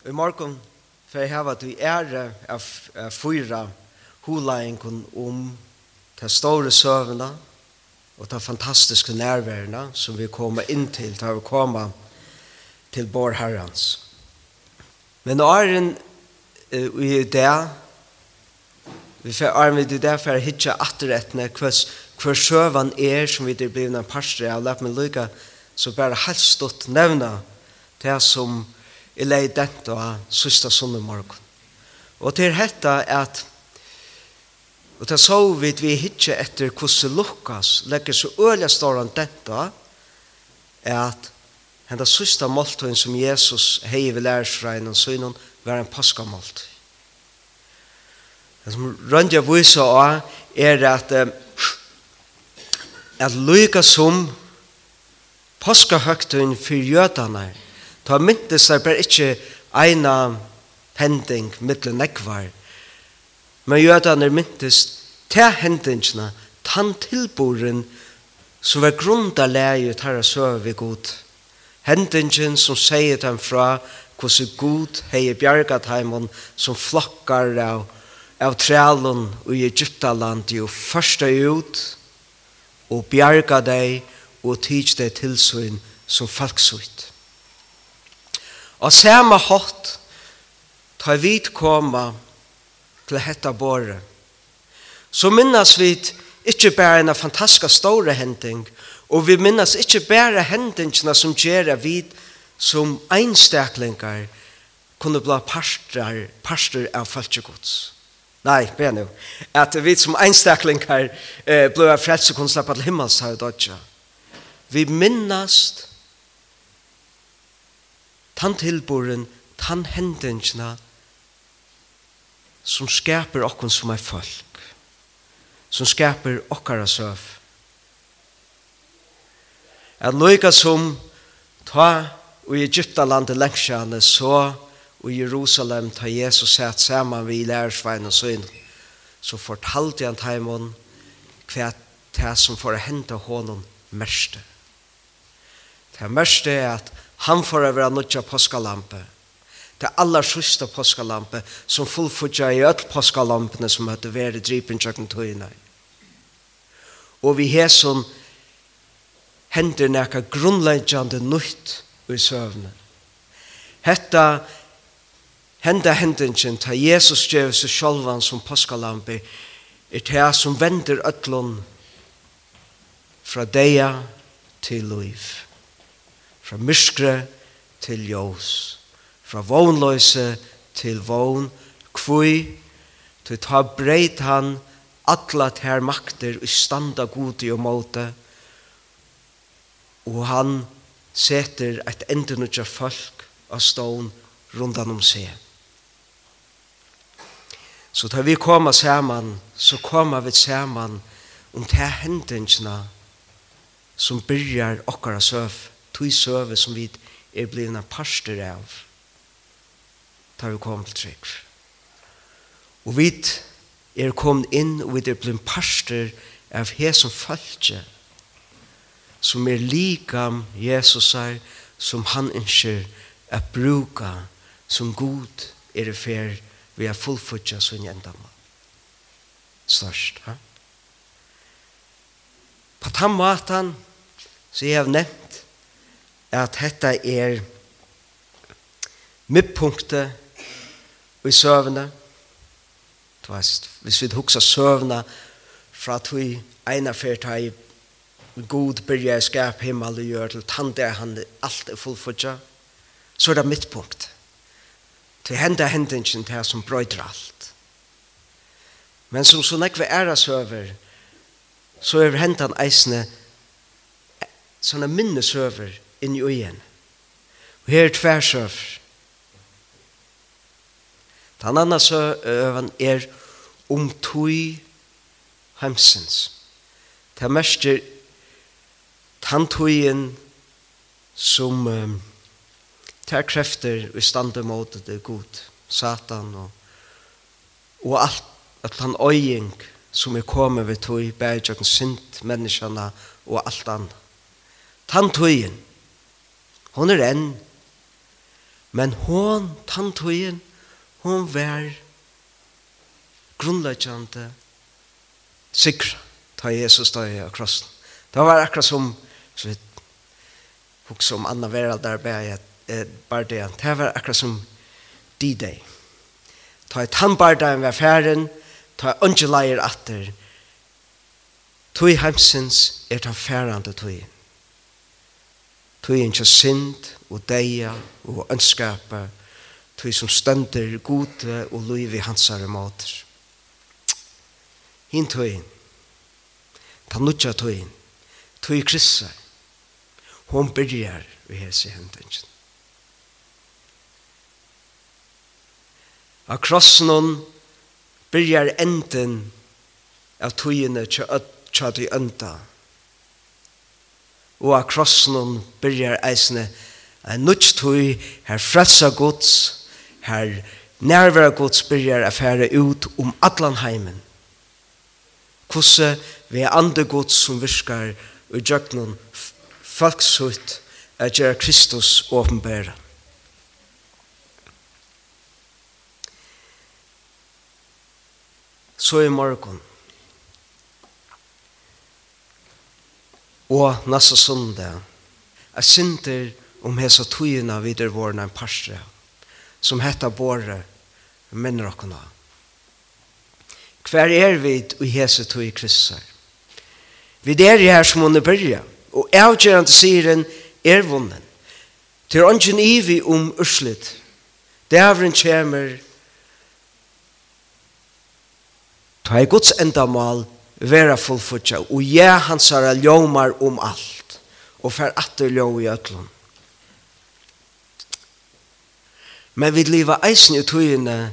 I morgen får jeg hava til ære av fyra hulaingen om de store søvnene og de fantastiske nærværene som vi kommer inn til da vi kommer til vår Herrens. Men åren uh, i det, vi får arme i det for å hitte atterrettene hver, hver søvann er som vi er blevet en parstre av, la meg lykke så bare helt stått nevne det som er jeg leid dette og søsta sunne morgen. Og til dette at og til så vidt vi hitje etter hvordan Lukas legger så øyelig ståren dette at henda søsta måltøyen som Jesus hei ved lærersreien og synen var en paskamåltøy. Det som Røndja viser av er at at lykka som påskahøgtøyen for jødene er Ta myntes der bare ikke eina hending mittle nekvar. Men jødane myntes ta hendingsna, tan tilboren som var grunda leie tarra søv vi god. Hendingen som sier dem fra hvordan god hei bjergat heimon som flokkar av, av trælun i Egyptaland jo første ut og bjerga deg og tids deg tilsyn som falksuit. Og samme hatt tar vi koma til hetta båre. Så minnes vi ikke bare en fantastisk store hending, og vi minnes ikke bare hendingene som gjør vi som einstaklingar kunne bli parster, parster av falskegods. Nei, be nu. At vi som einstaklingar eh, ble frelse kunne slappe til himmels her i Dodja. Vi minnast tann tilboren, tann hendingsna som skaper okkon som er folk, som skaper okkara søv. At loika som ta i Egyptalandet lengsjane så i Jerusalem ta Jesus sett saman vi lærersvein og søgn, så fortalte han taimon hva det som får hente honom mørste. Det mørste er at Han får over av nødja påskalampe. Det aller sørste påskalampe som fullfutja i öll påskalampene som hadde vært drypen tjøkken tøyene. Og vi har som hender nekka grunnleggjande nøyt i søvnet. Hetta henda hendingen ta Jesus gjør seg sjolvan som påskalampe er det som vender ötlun fra deia til liv fra myskre til ljós, fra vognløse til vogn, kvui, til ta breit han atla ter makter og standa godi og måte, og han seter et endunutja folk av stån rundan om seg. Så tar vi koma saman, så koma vi saman om um te hendingsna som byrjar okkara søv tog søve som vi er blivna parster av tar vi kom til trygg og vi er kommet inn og vi er blivna parster av he som falskje som er likam Jesus er som han ønsker at bruka som god er i fer vi er fullfutja sin endamal størst ha? på den måten så jeg har nevnt at dette er midtpunktet i søvne. Du vet, hvis vi husker søvne fra at vi egnar fyrt her god byrja i skap himmel og gjør til han han alt er fullfudja, så er det midtpunkt. Til henda hendingen til som brøyder alt. Men som så nekve æra søver, så er hendan eisne sånne minnesøver inn i øyen. Og her er tversøver. Den andre søven er om tog hemsens. Det mester den tøyen som um, tar krefter i stande mot det god, satan og, og alt, at han øying som er kommet ved tog, bærer jo sint menneskene og alt annet. Den tøyen Hon er enn. Men hon, tantuin, hon var grunnleggjande sikra ta Jesus da i krossen. Det var akkurat som så vi hukse om anna Vera der bæg bare det. Det var akkurat som D-Day. Ta i tannbardagen ved færen, ta i ungeleier atter, Tui heimsins er ta færande tuin tøyen til synd og deia og ønskapa, tøy som stønder gode og liv løyvi hansare måter. Hinn tøyen, ta nutja tøyen, tøy krissa, hon byrjar vi hese hendengen. A krossnon byrjar enden av tøyene tja tøy ønda, og av krossen byrjar eisne en nudstøy, her frelsa gods, her nærværa gods byrjar a ut om atlan heimen. Kosse vi er andre gods som virkar og jøknun folksutt a gjerra Kristus åpenbæra. Så i morgon, og nasa sundag er synder om hesa tøyina videre vorna en parstre som hetta båre menner okkona. Hver er vi i hese tøy kryssar? Vi er her som under byrja, og avgjørende siren er vunnen. Til ånden ivi om urslit, dævren kjemer, ta i gods endamal vera fullfutja, og ja hans er ljomar om alt, og fer atter ljom i ötlun. Men vi liva eisen i tøyene,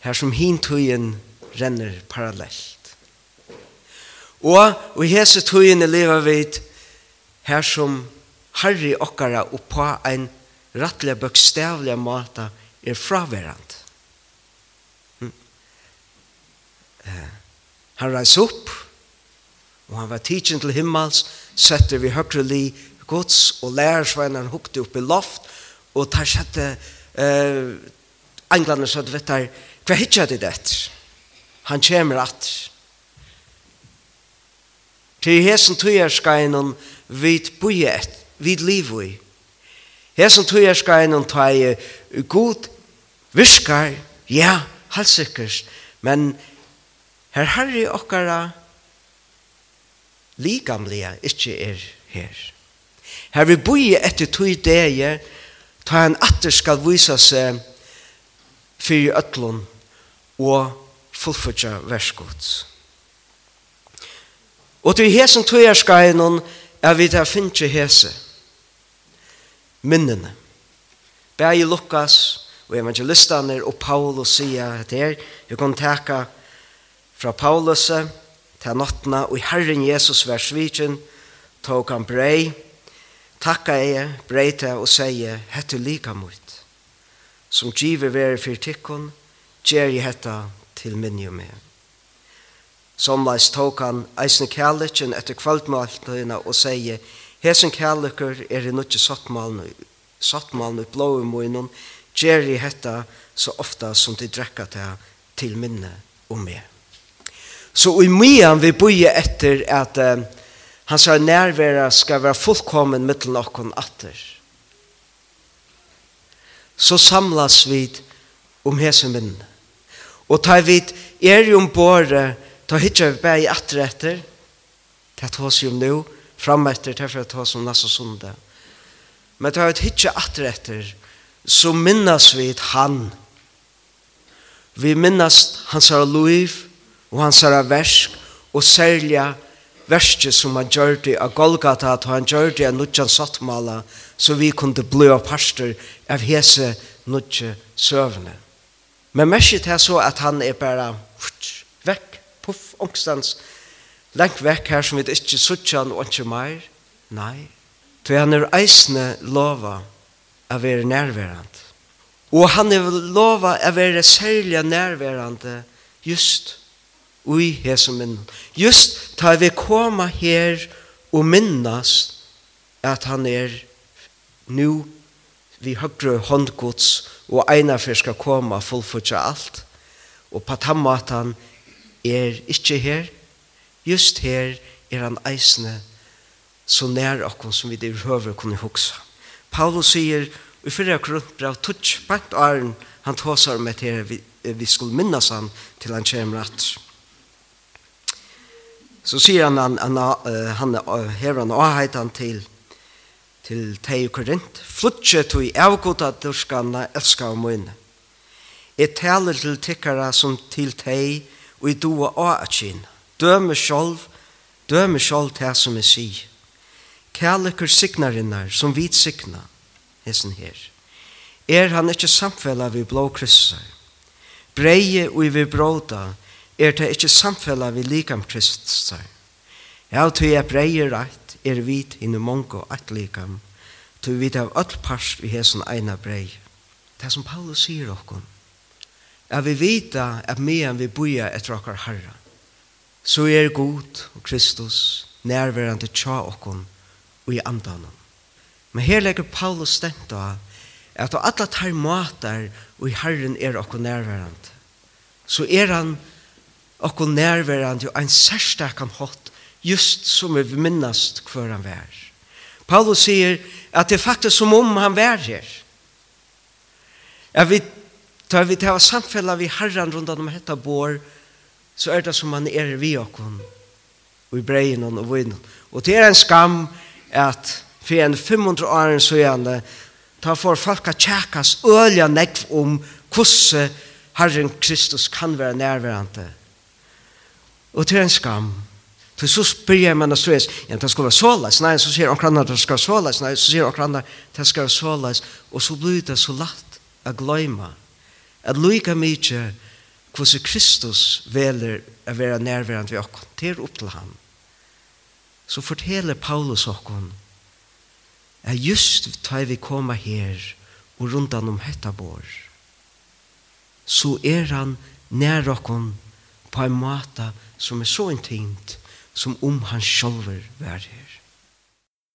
her som hin tøyen renner parallelt. Og, og hese tøyene liva vid, her som harri okkara og på ein rattliga bøkstavliga mata er fraverand. Hm. Eh. Han reis opp, og han var tidsin til himmels, setter vi høyre li gods, og lærersveinar hukte opp i loft, og tar sjette, eh, englene søtt vet der, hva hitja det det? Han kommer at. Til hesen tøyerskainen vid bojet, vid livoi. Hesen tøyerskeinon tøy god viskar, ja, halsikkers, men Her herri okkara likamlega ikkje er her. Her vi boi etter tog degi, ta han atter skal visa seg fyrir ötlun og fullfutja verskots. Og til hesen tog er skainon er vi der finnje hese minnene. Bæg Lukas og evangelistane og Paulus sier at her, vi kan teka Fra Paulus til nottene, og i Herren Jesus vers sviken tok han brei, takka jeg, brei til og sier, hette lika mot, som giver vere for tikkun, gjer jeg hetta til minni med. Som leis tok han eisen kærleikken etter kvaldmaltøyna og sier, hesen kærleikker er i nukki sottmalne, sottmalne blåi moinon, gjer jeg hetta så ofta som de drekka til minne om meg. Så i mian vi bøye etter at han hans nærværa skal være fullkommen mittel noen atter. Så samlas vi om hese minn. Og ta vi er jo ombore, ta hitja vi bæg atter etter, ta ta oss jo nu, fram etter, ta for ta oss om nasa sunda. Men ta vi hitja atter etter, så minnas vi han. Vi minnas hans liv, og hans herra versk og særlig verset som han gjør det av Golgata at han gjør det av nudjan sattmala så vi kunne bli av parster av hese nudje søvne. Men merket er så at han er bare vekk, puff, ångstens, lengt vekk her som vi ikke suttja han og ikke mer. Nei, for han er eisende lova av være nærværende. Og han er lova av være særlig nærværende just ui hesum minnen. Just ta vi koma her og minnast at han er nu vi høgre håndgods og eina for skal koma fullfutja alt og på tammatan er ikkje her just her er han eisne så nær okkon som vi det høver kunne hugsa. Paulus sier i fyrra grunnbrav tutsch bant arn han tåsar med her vi, vi skulle minnas han til han kommer atter. Så sier han, han, han, han her han avheitan til til tei korint. Flutje tog avgota durskanna elska og munne Jeg taler til tikkara som til tei og i doa aatkin. Døme sjolv, døme sjolv til som jeg sier. kærlekur signarinnar som vit signa, hessen her. Er han ikkje samfella vi blå kryssar. Breie og i vi bråda, er det ikke samfella vi likam Kristus. Ja, og til jeg breier rett, er vit inne mongo at likam, tu vit av öll parst vi hesen eina brei. Det som Paulus sier okkom, er vi vita at mean vi boja etter okkar herra, så er god og Kristus nærværende tja okkom og i andan Men her legger Paulus stent av at alla tar matar og i herren er okkom nærværende, så er han og nærværende og en særstakan hatt, just som vi minnast hver han vær. Paulus sier at det er faktisk som om han vær her. Jeg vi tar vi til samfella vi herren rundt om dette bor, så er det som han er vi okkon, og i breien og vinn. Og det er en skam at for en 500 år så gjerne, ta for folk å tjekkes øyla nekv om hvordan Herren Kristus kan være nærværende Og til en skam. Til så spyr jeg meg så er, ja, det skal være såleis. Nei, så sier omkrannet, det skal være såleis. Nei, så sier omkrannet, det skal være såleis. Og så blir det så lagt å gløyma. At lykke mye hvordan Kristus veler å være nærværende ved oss. Det er opp til ham. Så forteller Paulus oss at just da vi kommer her og rundt om hetta vår, så er han nær oss på en måte som som er så intimt som om han sjølver var her.